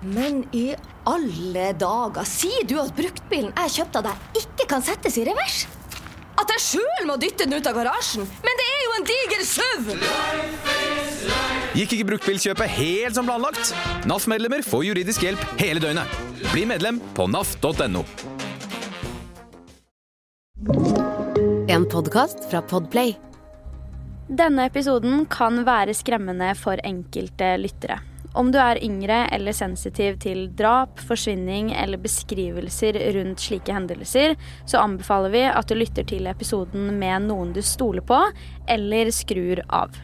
Men i alle dager, sier du at bruktbilen jeg kjøpte av deg, ikke kan settes i revers? At jeg sjøl må dytte den ut av garasjen? Men det er jo en diger SUV! Gikk ikke bruktbilkjøpet helt som planlagt? NAF-medlemmer får juridisk hjelp hele døgnet. Bli medlem på naf.no. En podkast fra Podplay. Denne episoden kan være skremmende for enkelte lyttere. Om du er yngre eller sensitiv til drap, forsvinning eller beskrivelser rundt slike hendelser, så anbefaler vi at du lytter til episoden med noen du stoler på, eller skrur av.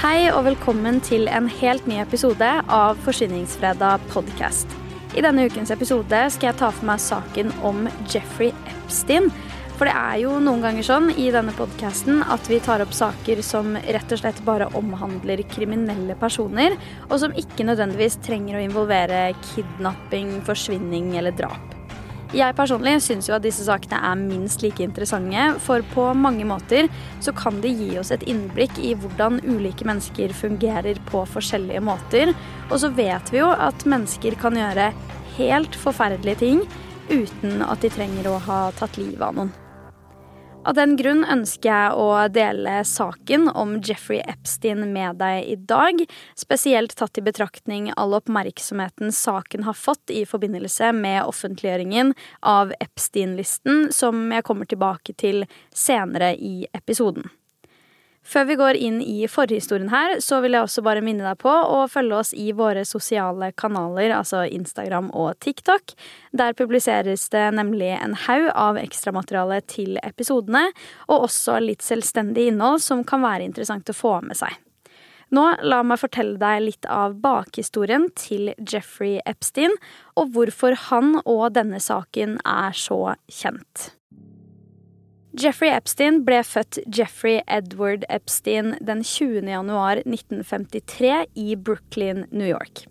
Hei og velkommen til en helt ny episode av Forsvinningsfredag podcast. I denne ukens episode skal jeg ta for meg saken om Jeffrey Epstein for det er jo noen ganger sånn i denne podkasten at vi tar opp saker som rett og slett bare omhandler kriminelle personer, og som ikke nødvendigvis trenger å involvere kidnapping, forsvinning eller drap. Jeg personlig syns jo at disse sakene er minst like interessante, for på mange måter så kan de gi oss et innblikk i hvordan ulike mennesker fungerer på forskjellige måter. Og så vet vi jo at mennesker kan gjøre helt forferdelige ting uten at de trenger å ha tatt livet av noen. Av den grunn ønsker jeg å dele saken om Jeffrey Epstein med deg i dag, spesielt tatt i betraktning all oppmerksomheten saken har fått i forbindelse med offentliggjøringen av Epstein-listen, som jeg kommer tilbake til senere i episoden. Før vi går inn i forhistorien her, så vil jeg også bare minne deg på å følge oss i våre sosiale kanaler, altså Instagram og TikTok. Der publiseres det nemlig en haug av ekstramateriale til episodene, og også litt selvstendig innhold som kan være interessant å få med seg. Nå la meg fortelle deg litt av bakhistorien til Jeffrey Epstein, og hvorfor han og denne saken er så kjent. Jeffrey Epstein ble født Jeffrey Edward Epstein den 20. januar 1953 i Brooklyn, New York.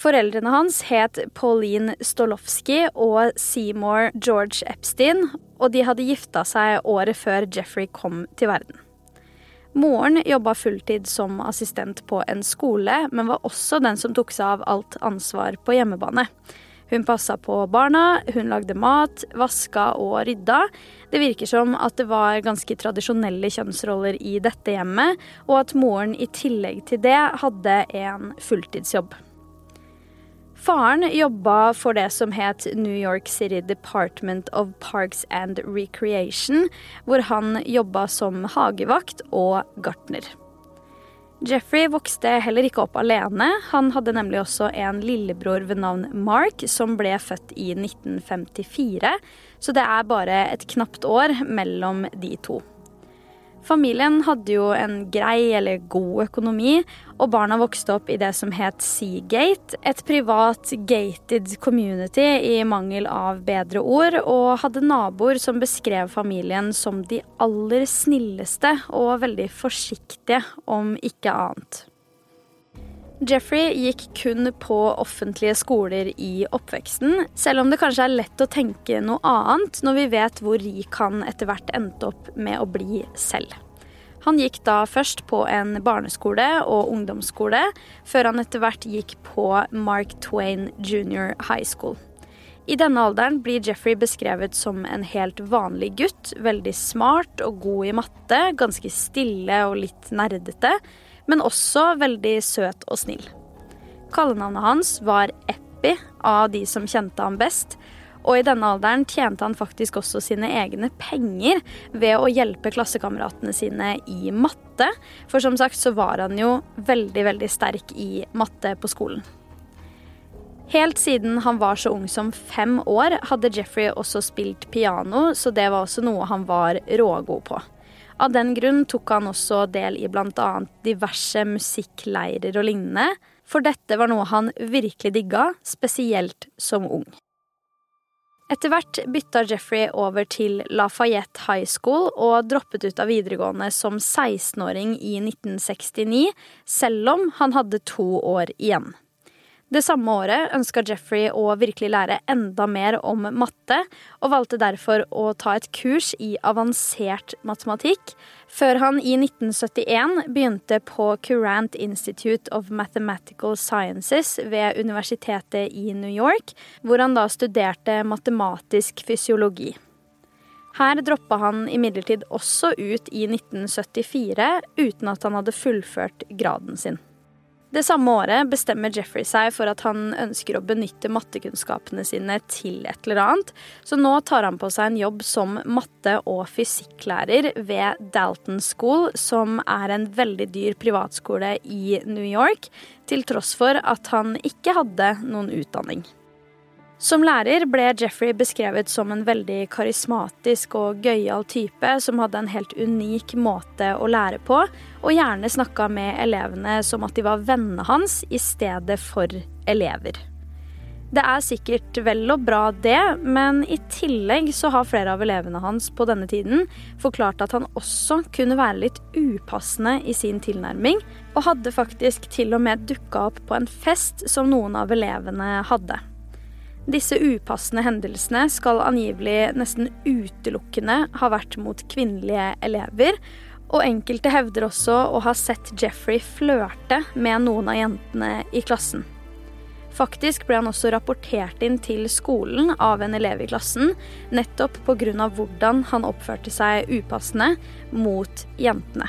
Foreldrene hans het Pauline Stolowski og Seymour George Epstein, og de hadde gifta seg året før Jeffrey kom til verden. Moren jobba fulltid som assistent på en skole, men var også den som tok seg av alt ansvar på hjemmebane. Hun passa på barna, hun lagde mat, vaska og rydda. Det virker som at det var ganske tradisjonelle kjønnsroller i dette hjemmet, og at moren i tillegg til det hadde en fulltidsjobb. Faren jobba for det som het New York City Department of Parks and Recreation, hvor han jobba som hagevakt og gartner. Jeffrey vokste heller ikke opp alene. Han hadde nemlig også en lillebror ved navn Mark, som ble født i 1954. Så det er bare et knapt år mellom de to. Familien hadde jo en grei eller god økonomi, og barna vokste opp i det som het Seagate, et privat gated community i mangel av bedre ord, og hadde naboer som beskrev familien som de aller snilleste og veldig forsiktige, om ikke annet. Jeffrey gikk kun på offentlige skoler i oppveksten, selv om det kanskje er lett å tenke noe annet når vi vet hvor rik han etter hvert endte opp med å bli selv. Han gikk da først på en barneskole og ungdomsskole, før han etter hvert gikk på Mark Twain Junior High School. I denne alderen blir Jeffrey beskrevet som en helt vanlig gutt, veldig smart og god i matte, ganske stille og litt nerdete men også veldig søt og snill. Kallenavnet hans var Eppi av de som kjente ham best, og i denne alderen tjente han faktisk også sine egne penger ved å hjelpe klassekameratene sine i matte, for som sagt så var han jo veldig, veldig sterk i matte på skolen. Helt siden han var så ung som fem år, hadde Jeffrey også spilt piano, så det var også noe han var rågod på. Av den grunn tok han også del i bl.a. diverse musikkleirer og lignende, for dette var noe han virkelig digga, spesielt som ung. Etter hvert bytta Jeffrey over til Lafayette High School og droppet ut av videregående som 16-åring i 1969, selv om han hadde to år igjen. Det samme året ønska Jeffrey å virkelig lære enda mer om matte, og valgte derfor å ta et kurs i avansert matematikk, før han i 1971 begynte på Courant Institute of Mathematical Sciences ved universitetet i New York, hvor han da studerte matematisk fysiologi. Her droppa han imidlertid også ut i 1974 uten at han hadde fullført graden sin. Det samme året bestemmer Jeffrey seg for at han ønsker å benytte mattekunnskapene sine til et eller annet, så nå tar han på seg en jobb som matte- og fysikklærer ved Dalton School, som er en veldig dyr privatskole i New York, til tross for at han ikke hadde noen utdanning. Som lærer ble Jeffrey beskrevet som en veldig karismatisk og gøyal type som hadde en helt unik måte å lære på, og gjerne snakka med elevene som at de var vennene hans i stedet for elever. Det er sikkert vel og bra det, men i tillegg så har flere av elevene hans på denne tiden forklart at han også kunne være litt upassende i sin tilnærming, og hadde faktisk til og med dukka opp på en fest som noen av elevene hadde. Disse upassende hendelsene skal angivelig nesten utelukkende ha vært mot kvinnelige elever, og enkelte hevder også å ha sett Jeffrey flørte med noen av jentene i klassen. Faktisk ble han også rapportert inn til skolen av en elev i klassen, nettopp pga. hvordan han oppførte seg upassende mot jentene.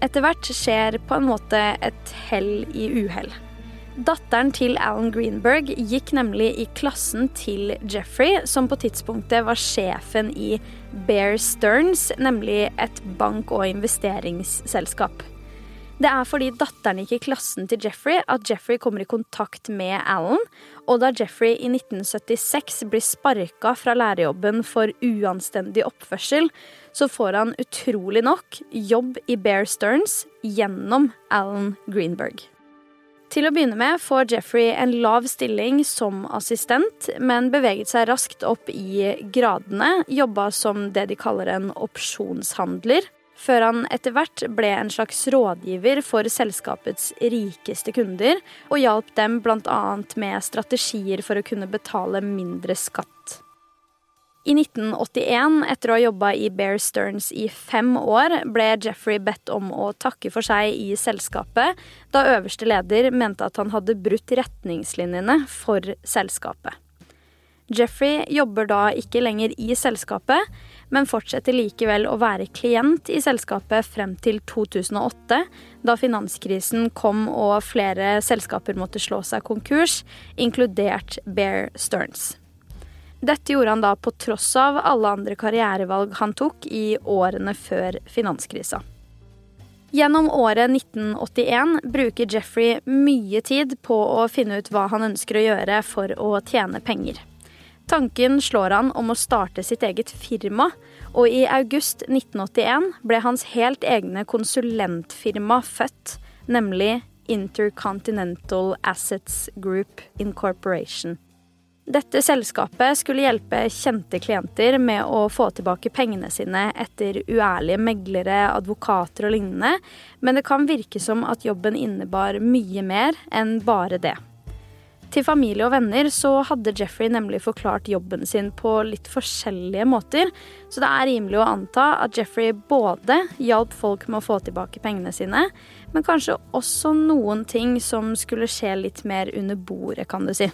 Etter hvert skjer på en måte et hell i uhell. Datteren til Alan Greenberg gikk nemlig i klassen til Jeffrey, som på tidspunktet var sjefen i Bear Stearns, nemlig et bank- og investeringsselskap. Det er fordi datteren gikk i klassen til Jeffrey at Jeffrey kommer i kontakt med Alan, og da Jeffrey i 1976 blir sparka fra lærerjobben for uanstendig oppførsel, så får han utrolig nok jobb i Bear Stearns gjennom Alan Greenberg. Til å begynne med får Jeffrey en lav stilling som assistent, men beveget seg raskt opp i gradene, jobba som det de kaller en opsjonshandler, før han etter hvert ble en slags rådgiver for selskapets rikeste kunder, og hjalp dem bl.a. med strategier for å kunne betale mindre skatt. I 1981, etter å ha jobba i Bear Stearns i fem år, ble Jeffrey bedt om å takke for seg i selskapet, da øverste leder mente at han hadde brutt retningslinjene for selskapet. Jeffrey jobber da ikke lenger i selskapet, men fortsetter likevel å være klient i selskapet frem til 2008, da finanskrisen kom og flere selskaper måtte slå seg konkurs, inkludert Bear Stearns. Dette gjorde han da på tross av alle andre karrierevalg han tok i årene før finanskrisa. Gjennom året 1981 bruker Jeffrey mye tid på å finne ut hva han ønsker å gjøre for å tjene penger. Tanken slår han om å starte sitt eget firma, og i august 1981 ble hans helt egne konsulentfirma født, nemlig Intercontinental Assets Group Incorporation. Dette selskapet skulle hjelpe kjente klienter med å få tilbake pengene sine etter uærlige meglere, advokater og lignende, men det kan virke som at jobben innebar mye mer enn bare det. Til familie og venner så hadde Jeffrey nemlig forklart jobben sin på litt forskjellige måter, så det er rimelig å anta at Jeffrey både hjalp folk med å få tilbake pengene sine, men kanskje også noen ting som skulle skje litt mer under bordet, kan du si.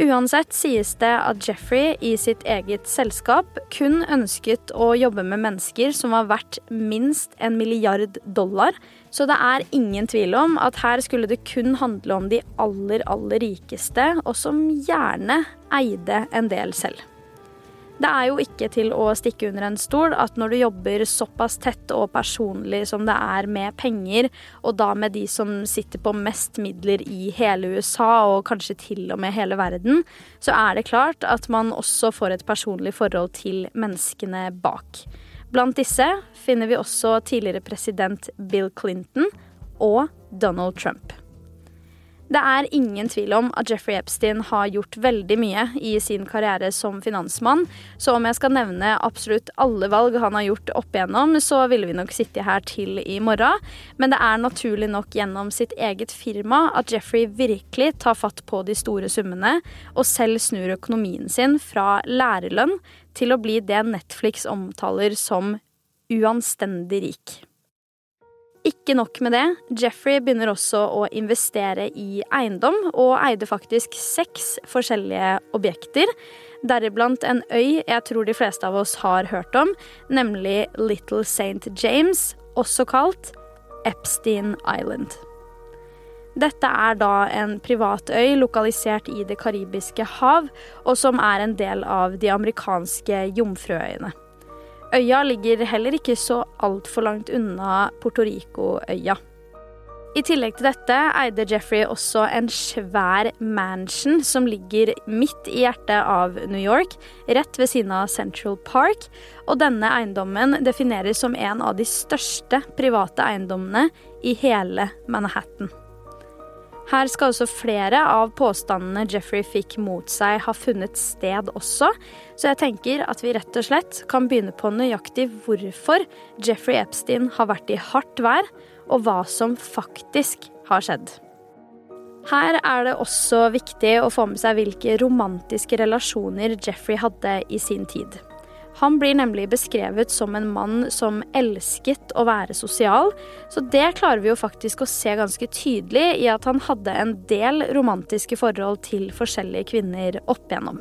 Uansett sies det at Jeffrey i sitt eget selskap kun ønsket å jobbe med mennesker som var verdt minst en milliard dollar, så det er ingen tvil om at her skulle det kun handle om de aller, aller rikeste, og som gjerne eide en del selv. Det er jo ikke til å stikke under en stol at når du jobber såpass tett og personlig som det er med penger, og da med de som sitter på mest midler i hele USA og kanskje til og med hele verden, så er det klart at man også får et personlig forhold til menneskene bak. Blant disse finner vi også tidligere president Bill Clinton og Donald Trump. Det er ingen tvil om at Jeffrey Epstein har gjort veldig mye i sin karriere som finansmann, så om jeg skal nevne absolutt alle valg han har gjort opp igjennom, så ville vi nok sitte her til i morgen. Men det er naturlig nok gjennom sitt eget firma at Jeffrey virkelig tar fatt på de store summene, og selv snur økonomien sin fra lærerlønn til å bli det Netflix omtaler som uanstendig rik. Ikke nok med det, Jeffrey begynner også å investere i eiendom, og eide faktisk seks forskjellige objekter. Deriblant en øy jeg tror de fleste av oss har hørt om, nemlig Little St. James, også kalt Epstein Island. Dette er da en privat øy lokalisert i Det karibiske hav, og som er en del av de amerikanske Jomfruøyene. Øya ligger heller ikke så altfor langt unna Puerto Rico-øya. I tillegg til dette eide Jeffrey også en svær mansion som ligger midt i hjertet av New York, rett ved siden av Central Park. Og denne eiendommen defineres som en av de største private eiendommene i hele Manhattan. Her skal også flere av påstandene Jeffrey fikk mot seg, ha funnet sted også, så jeg tenker at vi rett og slett kan begynne på nøyaktig hvorfor Jeffrey Epstein har vært i hardt vær, og hva som faktisk har skjedd. Her er det også viktig å få med seg hvilke romantiske relasjoner Jeffrey hadde i sin tid. Han blir nemlig beskrevet som en mann som elsket å være sosial, så det klarer vi jo faktisk å se ganske tydelig i at han hadde en del romantiske forhold til forskjellige kvinner opp igjennom.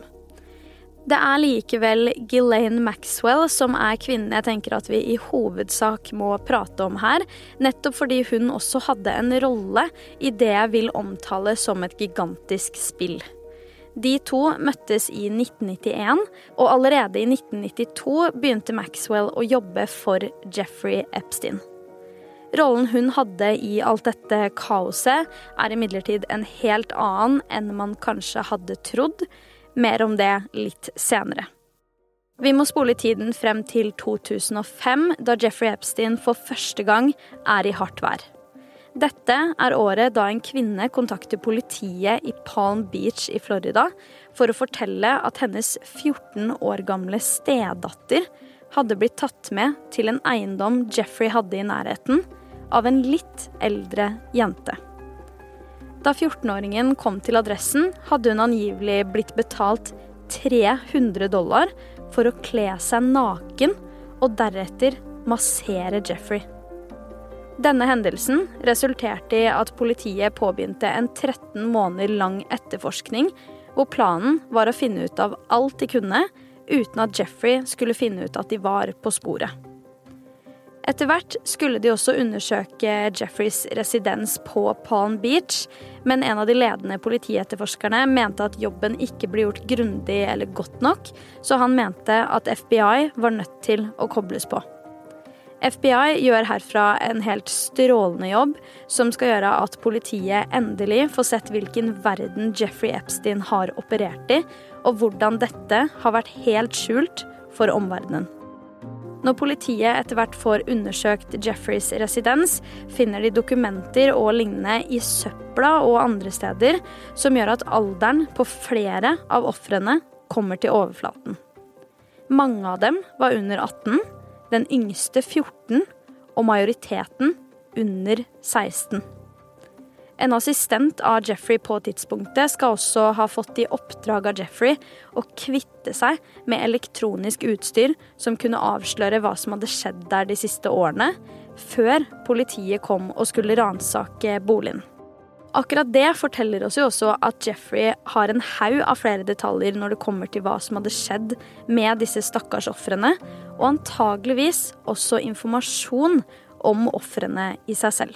Det er likevel Ghislaine Maxwell som er kvinnen jeg tenker at vi i hovedsak må prate om her, nettopp fordi hun også hadde en rolle i det jeg vil omtale som et gigantisk spill. De to møttes i 1991, og allerede i 1992 begynte Maxwell å jobbe for Jeffrey Epstein. Rollen hun hadde i alt dette kaoset, er imidlertid en helt annen enn man kanskje hadde trodd. Mer om det litt senere. Vi må spole tiden frem til 2005, da Jeffrey Epstein for første gang er i hardt vær. Dette er året da en kvinne kontakter politiet i Palm Beach i Florida for å fortelle at hennes 14 år gamle stedatter hadde blitt tatt med til en eiendom Jeffrey hadde i nærheten, av en litt eldre jente. Da 14-åringen kom til adressen, hadde hun angivelig blitt betalt 300 dollar for å kle seg naken og deretter massere Jeffrey. Denne hendelsen resulterte i at politiet påbegynte en 13 måneder lang etterforskning, hvor planen var å finne ut av alt de kunne, uten at Jeffrey skulle finne ut at de var på sporet. Etter hvert skulle de også undersøke Jeffreys residens på Palm Beach, men en av de ledende politietterforskerne mente at jobben ikke ble gjort grundig eller godt nok, så han mente at FBI var nødt til å kobles på. FBI gjør herfra en helt strålende jobb som skal gjøre at politiet endelig får sett hvilken verden Jeffrey Epstein har operert i, og hvordan dette har vært helt skjult for omverdenen. Når politiet etter hvert får undersøkt Jeffreys residens, finner de dokumenter og lignende i søpla og andre steder som gjør at alderen på flere av ofrene kommer til overflaten. Mange av dem var under 18 den yngste 14 og majoriteten under 16. En assistent av Jeffrey på tidspunktet skal også ha fått i oppdrag av Jeffrey å kvitte seg med elektronisk utstyr som kunne avsløre hva som hadde skjedd der de siste årene, før politiet kom og skulle ransake boligen. Akkurat det forteller oss jo også at Jeffrey har en haug av flere detaljer når det kommer til hva som hadde skjedd med disse stakkars ofrene, og antageligvis også informasjon om ofrene i seg selv.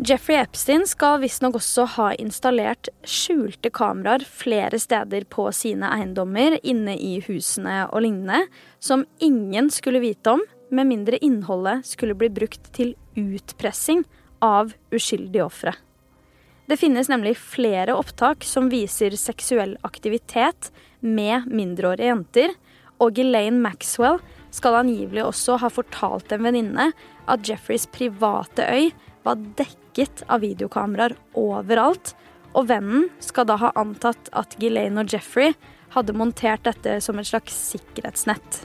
Jeffrey Epstein skal visstnok også ha installert skjulte kameraer flere steder på sine eiendommer, inne i husene og lignende, som ingen skulle vite om, med mindre innholdet skulle bli brukt til utpressing av uskyldige ofre. Det finnes nemlig flere opptak som viser seksuell aktivitet med mindreårige jenter, og Ghislaine Maxwell skal angivelig også ha fortalt en venninne at Jeffreys private øy var dekket av videokameraer overalt, og vennen skal da ha antatt at Ghislaine og Jeffrey hadde montert dette som et slags sikkerhetsnett.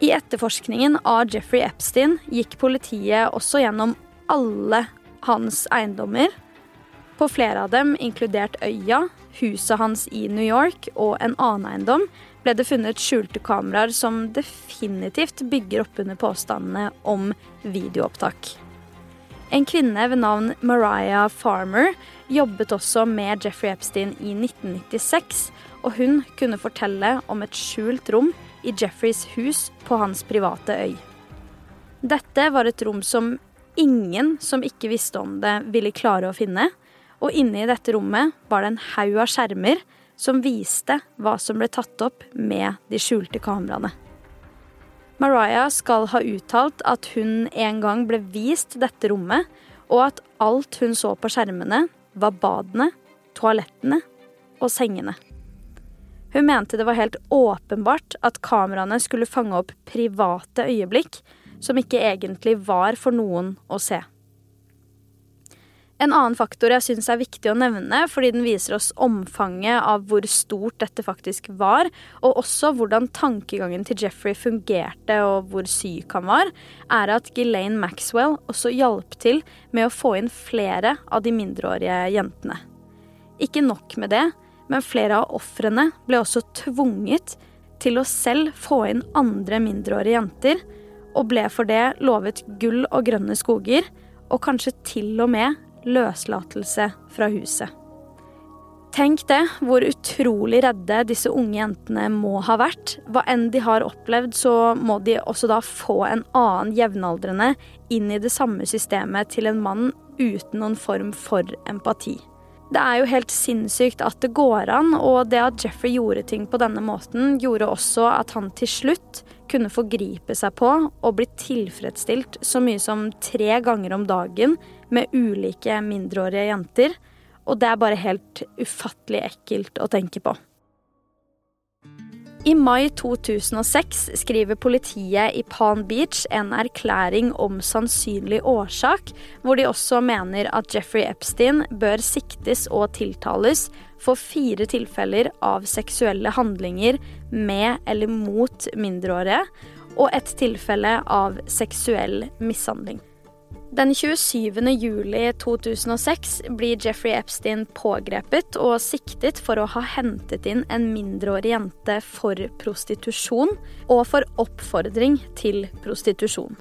I etterforskningen av Jeffrey Epstein gikk politiet også gjennom alle hans eiendommer. På flere av dem, inkludert øya, huset hans i New York og en annen eiendom, ble det funnet skjulte kameraer som definitivt bygger opp under påstandene om videoopptak. En kvinne ved navn Mariah Farmer jobbet også med Jeffrey Epstein i 1996, og hun kunne fortelle om et skjult rom i Jeffreys hus på hans private øy. Dette var et rom som ingen som ikke visste om det, ville klare å finne, og inne i dette rommet var det en haug av skjermer som viste hva som ble tatt opp med de skjulte kameraene. Mariah skal ha uttalt at hun en gang ble vist dette rommet, og at alt hun så på skjermene, var badene, toalettene og sengene. Hun mente det var helt åpenbart at kameraene skulle fange opp private øyeblikk som ikke egentlig var for noen å se. En annen faktor jeg syns er viktig å nevne, fordi den viser oss omfanget av hvor stort dette faktisk var, og også hvordan tankegangen til Jeffrey fungerte og hvor syk han var, er at Ghislaine Maxwell også hjalp til med å få inn flere av de mindreårige jentene. Ikke nok med det, men flere av ofrene ble også tvunget til å selv få inn andre mindreårige jenter, og ble for det lovet gull og grønne skoger, og kanskje til og med løslatelse fra huset. Tenk det, hvor utrolig redde disse unge jentene må ha vært. Hva enn de har opplevd, så må de også da få en annen jevnaldrende inn i det samme systemet til en mann uten noen form for empati. Det er jo helt sinnssykt at det går an, og det at Jeffrey gjorde ting på denne måten, gjorde også at han til slutt kunne forgripe seg på og bli tilfredsstilt så mye som tre ganger om dagen med ulike mindreårige jenter. Og det er bare helt ufattelig ekkelt å tenke på. I mai 2006 skriver politiet i Palm Beach en erklæring om sannsynlig årsak, hvor de også mener at Jeffrey Epstein bør siktes og tiltales for fire tilfeller av seksuelle handlinger med eller mot mindreårige, og et tilfelle av seksuell mishandling. Den 27. juli 2006 blir Jeffrey Epstein pågrepet og siktet for å ha hentet inn en mindreårig jente for prostitusjon og for oppfordring til prostitusjon.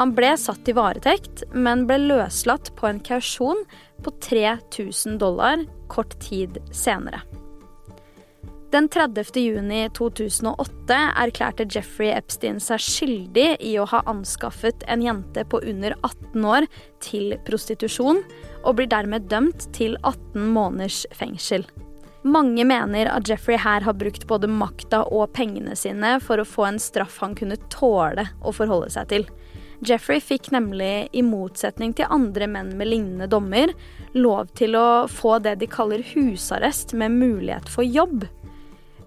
Han ble satt i varetekt, men ble løslatt på en kausjon på 3000 dollar kort tid senere. Den 30. juni 2008 erklærte Jeffrey Epstein seg skyldig i å ha anskaffet en jente på under 18 år til prostitusjon, og blir dermed dømt til 18 måneders fengsel. Mange mener at Jeffrey her har brukt både makta og pengene sine for å få en straff han kunne tåle å forholde seg til. Jeffrey fikk nemlig, i motsetning til andre menn med lignende dommer, lov til å få det de kaller husarrest med mulighet for jobb.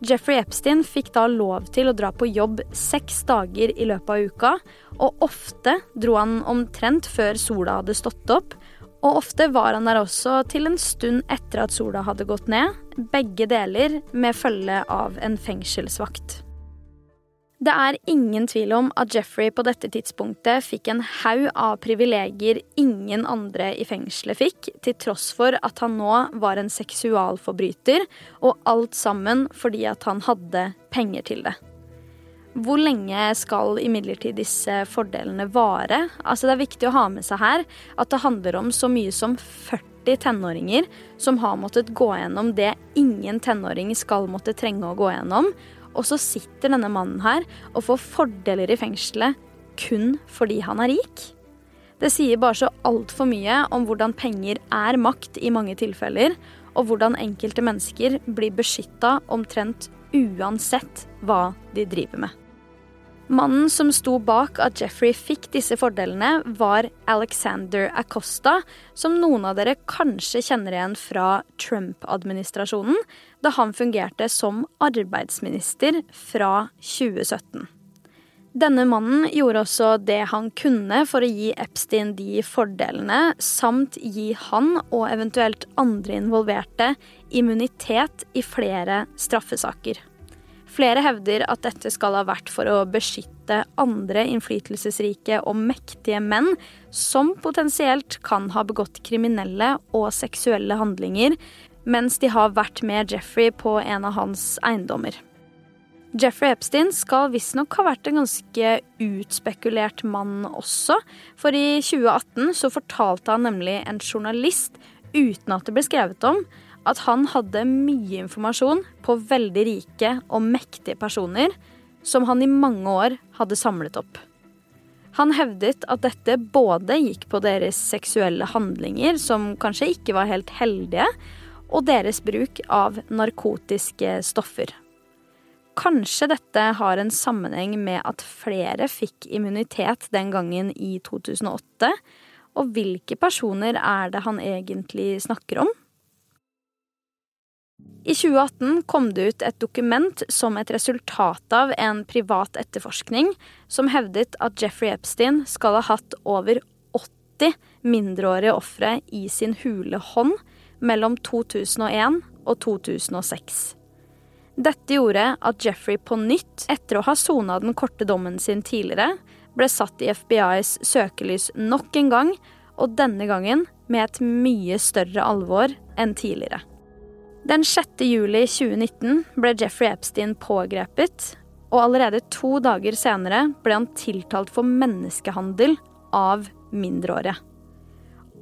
Jeffrey Epstein fikk da lov til å dra på jobb seks dager i løpet av uka, og ofte dro han omtrent før sola hadde stått opp, og ofte var han der også til en stund etter at sola hadde gått ned, begge deler med følge av en fengselsvakt. Det er ingen tvil om at Jeffrey på dette tidspunktet fikk en haug av privilegier ingen andre i fengselet fikk, til tross for at han nå var en seksualforbryter, og alt sammen fordi at han hadde penger til det. Hvor lenge skal imidlertid disse fordelene vare? Altså Det er viktig å ha med seg her at det handler om så mye som 40 tenåringer som har måttet gå gjennom det ingen tenåring skal måtte trenge å gå gjennom, og så sitter denne mannen her og får fordeler i fengselet kun fordi han er rik. Det sier bare så altfor mye om hvordan penger er makt i mange tilfeller, og hvordan enkelte mennesker blir beskytta omtrent uansett hva de driver med. Mannen som sto bak at Jeffrey fikk disse fordelene, var Alexander Acosta, som noen av dere kanskje kjenner igjen fra Trump-administrasjonen, da han fungerte som arbeidsminister fra 2017. Denne mannen gjorde også det han kunne for å gi Epstein de fordelene, samt gi han og eventuelt andre involverte immunitet i flere straffesaker. Flere hevder at dette skal ha vært for å beskytte andre innflytelsesrike og mektige menn som potensielt kan ha begått kriminelle og seksuelle handlinger mens de har vært med Jeffrey på en av hans eiendommer. Jeffrey Epstein skal visstnok ha vært en ganske utspekulert mann også, for i 2018 så fortalte han nemlig en journalist, uten at det ble skrevet om, at han hadde mye informasjon på veldig rike og mektige personer som han i mange år hadde samlet opp. Han hevdet at dette både gikk på deres seksuelle handlinger, som kanskje ikke var helt heldige, og deres bruk av narkotiske stoffer. Kanskje dette har en sammenheng med at flere fikk immunitet den gangen i 2008, og hvilke personer er det han egentlig snakker om? I 2018 kom det ut et dokument som et resultat av en privat etterforskning som hevdet at Jeffrey Epstein skal ha hatt over 80 mindreårige ofre i sin hule hånd mellom 2001 og 2006. Dette gjorde at Jeffrey på nytt, etter å ha sona den korte dommen sin tidligere, ble satt i FBIs søkelys nok en gang, og denne gangen med et mye større alvor enn tidligere. Den 6. juli 2019 ble Jeffrey Epstein pågrepet, og allerede to dager senere ble han tiltalt for menneskehandel av mindreårige.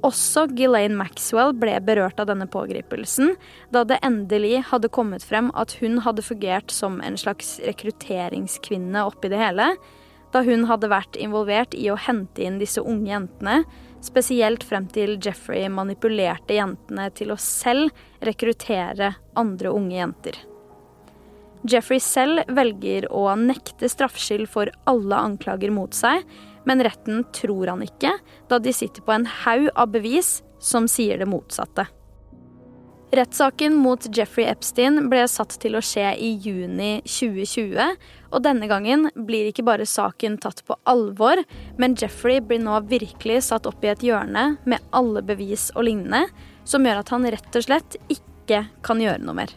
Også Ghislaine Maxwell ble berørt av denne pågripelsen, da det endelig hadde kommet frem at hun hadde fungert som en slags rekrutteringskvinne oppi det hele, da hun hadde vært involvert i å hente inn disse unge jentene Spesielt frem til Jeffrey manipulerte jentene til å selv rekruttere andre unge jenter. Jeffrey selv velger å nekte straffskyld for alle anklager mot seg, men retten tror han ikke, da de sitter på en haug av bevis som sier det motsatte. Rettssaken mot Jeffrey Epstein ble satt til å skje i juni 2020, og denne gangen blir ikke bare saken tatt på alvor, men Jeffrey blir nå virkelig satt opp i et hjørne med alle bevis og lignende, som gjør at han rett og slett ikke kan gjøre noe mer.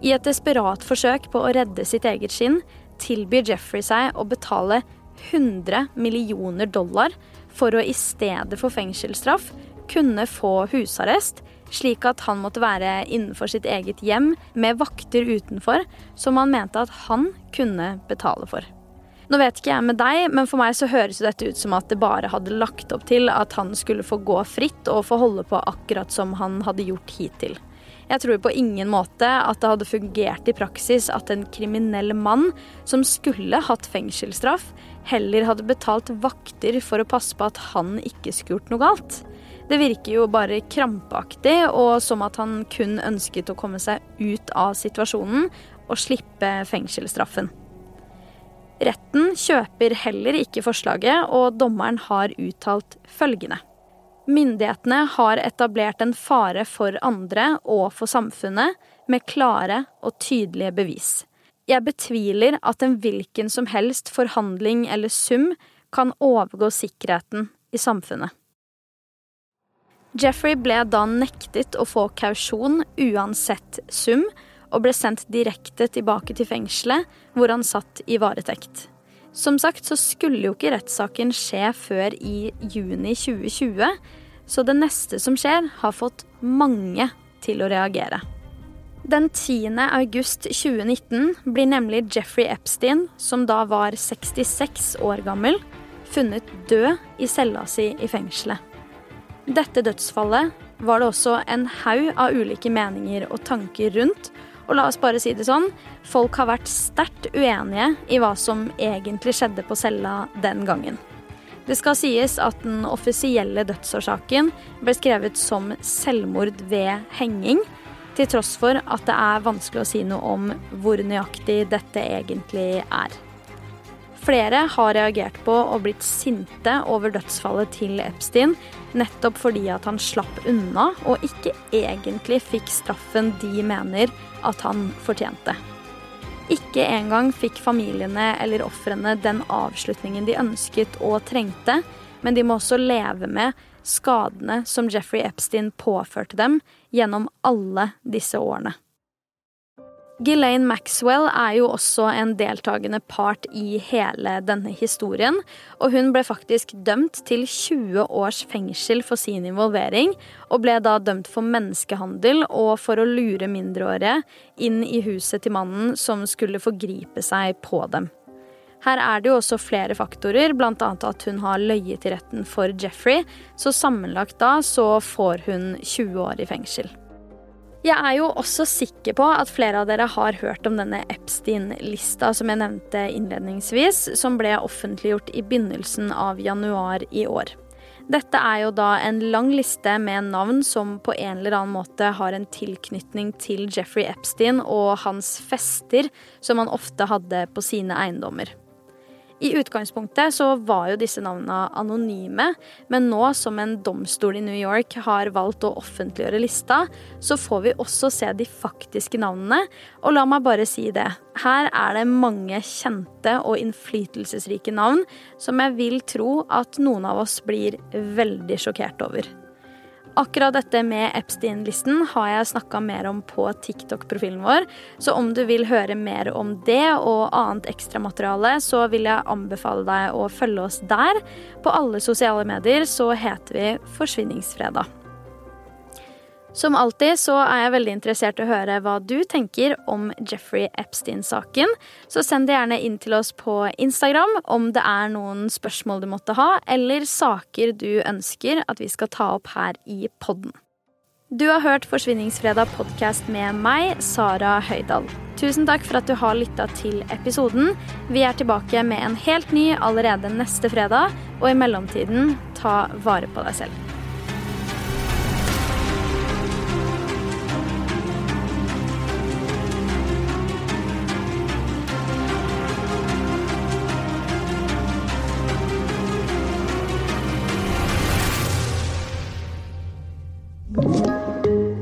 I et desperat forsøk på å redde sitt eget skinn tilbyr Jeffrey seg å betale 100 millioner dollar for å i stedet for fengselsstraff kunne få husarrest slik at han måtte være innenfor sitt eget hjem med vakter utenfor, som han mente at han kunne betale for. Nå vet ikke jeg med deg, men for meg så høres dette ut som at det bare hadde lagt opp til at han skulle få gå fritt og få holde på akkurat som han hadde gjort hittil. Jeg tror på ingen måte at det hadde fungert i praksis at en kriminell mann som skulle hatt fengselsstraff, heller hadde betalt vakter for å passe på at han ikke skulle gjort noe galt. Det virker jo bare krampaktig og som at han kun ønsket å komme seg ut av situasjonen og slippe fengselsstraffen. Retten kjøper heller ikke forslaget, og dommeren har uttalt følgende. Myndighetene har etablert en fare for andre og for samfunnet med klare og tydelige bevis. Jeg betviler at en hvilken som helst forhandling eller sum kan overgå sikkerheten i samfunnet. Jeffrey ble da nektet å få kausjon uansett sum, og ble sendt direkte tilbake til fengselet, hvor han satt i varetekt. Som sagt så skulle jo ikke rettssaken skje før i juni 2020, så det neste som skjer, har fått mange til å reagere. Den 10. august 2019 blir nemlig Jeffrey Epstein, som da var 66 år gammel, funnet død i cella si i fengselet. Dette dødsfallet var det også en haug av ulike meninger og tanker rundt. Og la oss bare si det sånn, folk har vært sterkt uenige i hva som egentlig skjedde på cella den gangen. Det skal sies at den offisielle dødsårsaken ble skrevet som selvmord ved henging, til tross for at det er vanskelig å si noe om hvor nøyaktig dette egentlig er. Flere har reagert på og blitt sinte over dødsfallet til Epstein, nettopp fordi at han slapp unna og ikke egentlig fikk straffen de mener at han fortjente. Ikke engang fikk familiene eller ofrene den avslutningen de ønsket og trengte, men de må også leve med skadene som Jeffrey Epstein påførte dem gjennom alle disse årene. Ghislaine Maxwell er jo også en deltakende part i hele denne historien, og hun ble faktisk dømt til 20 års fengsel for sin involvering, og ble da dømt for menneskehandel og for å lure mindreårige inn i huset til mannen som skulle forgripe seg på dem. Her er det jo også flere faktorer, bl.a. at hun har løyet i retten for Jeffrey, så sammenlagt da så får hun 20 år i fengsel. Jeg er jo også sikker på at flere av dere har hørt om denne Epstein-lista som jeg nevnte innledningsvis, som ble offentliggjort i begynnelsen av januar i år. Dette er jo da en lang liste med navn som på en eller annen måte har en tilknytning til Jeffrey Epstein og hans fester, som han ofte hadde på sine eiendommer. I utgangspunktet så var jo disse navnene anonyme, men nå som en domstol i New York har valgt å offentliggjøre lista, så får vi også se de faktiske navnene. Og la meg bare si det. Her er det mange kjente og innflytelsesrike navn som jeg vil tro at noen av oss blir veldig sjokkert over. Akkurat dette med Epstein-listen har jeg snakka mer om på TikTok-profilen vår, så om du vil høre mer om det og annet ekstramateriale, så vil jeg anbefale deg å følge oss der. På alle sosiale medier så heter vi Forsvinningsfredag. Som alltid så er jeg veldig interessert i å høre hva du tenker om Jeffrey Epstein-saken. Så send det gjerne inn til oss på Instagram om det er noen spørsmål du måtte ha, eller saker du ønsker at vi skal ta opp her i podden. Du har hørt Forsvinningsfredag podkast med meg, Sara Høydahl. Tusen takk for at du har lytta til episoden. Vi er tilbake med en helt ny allerede neste fredag, og i mellomtiden, ta vare på deg selv.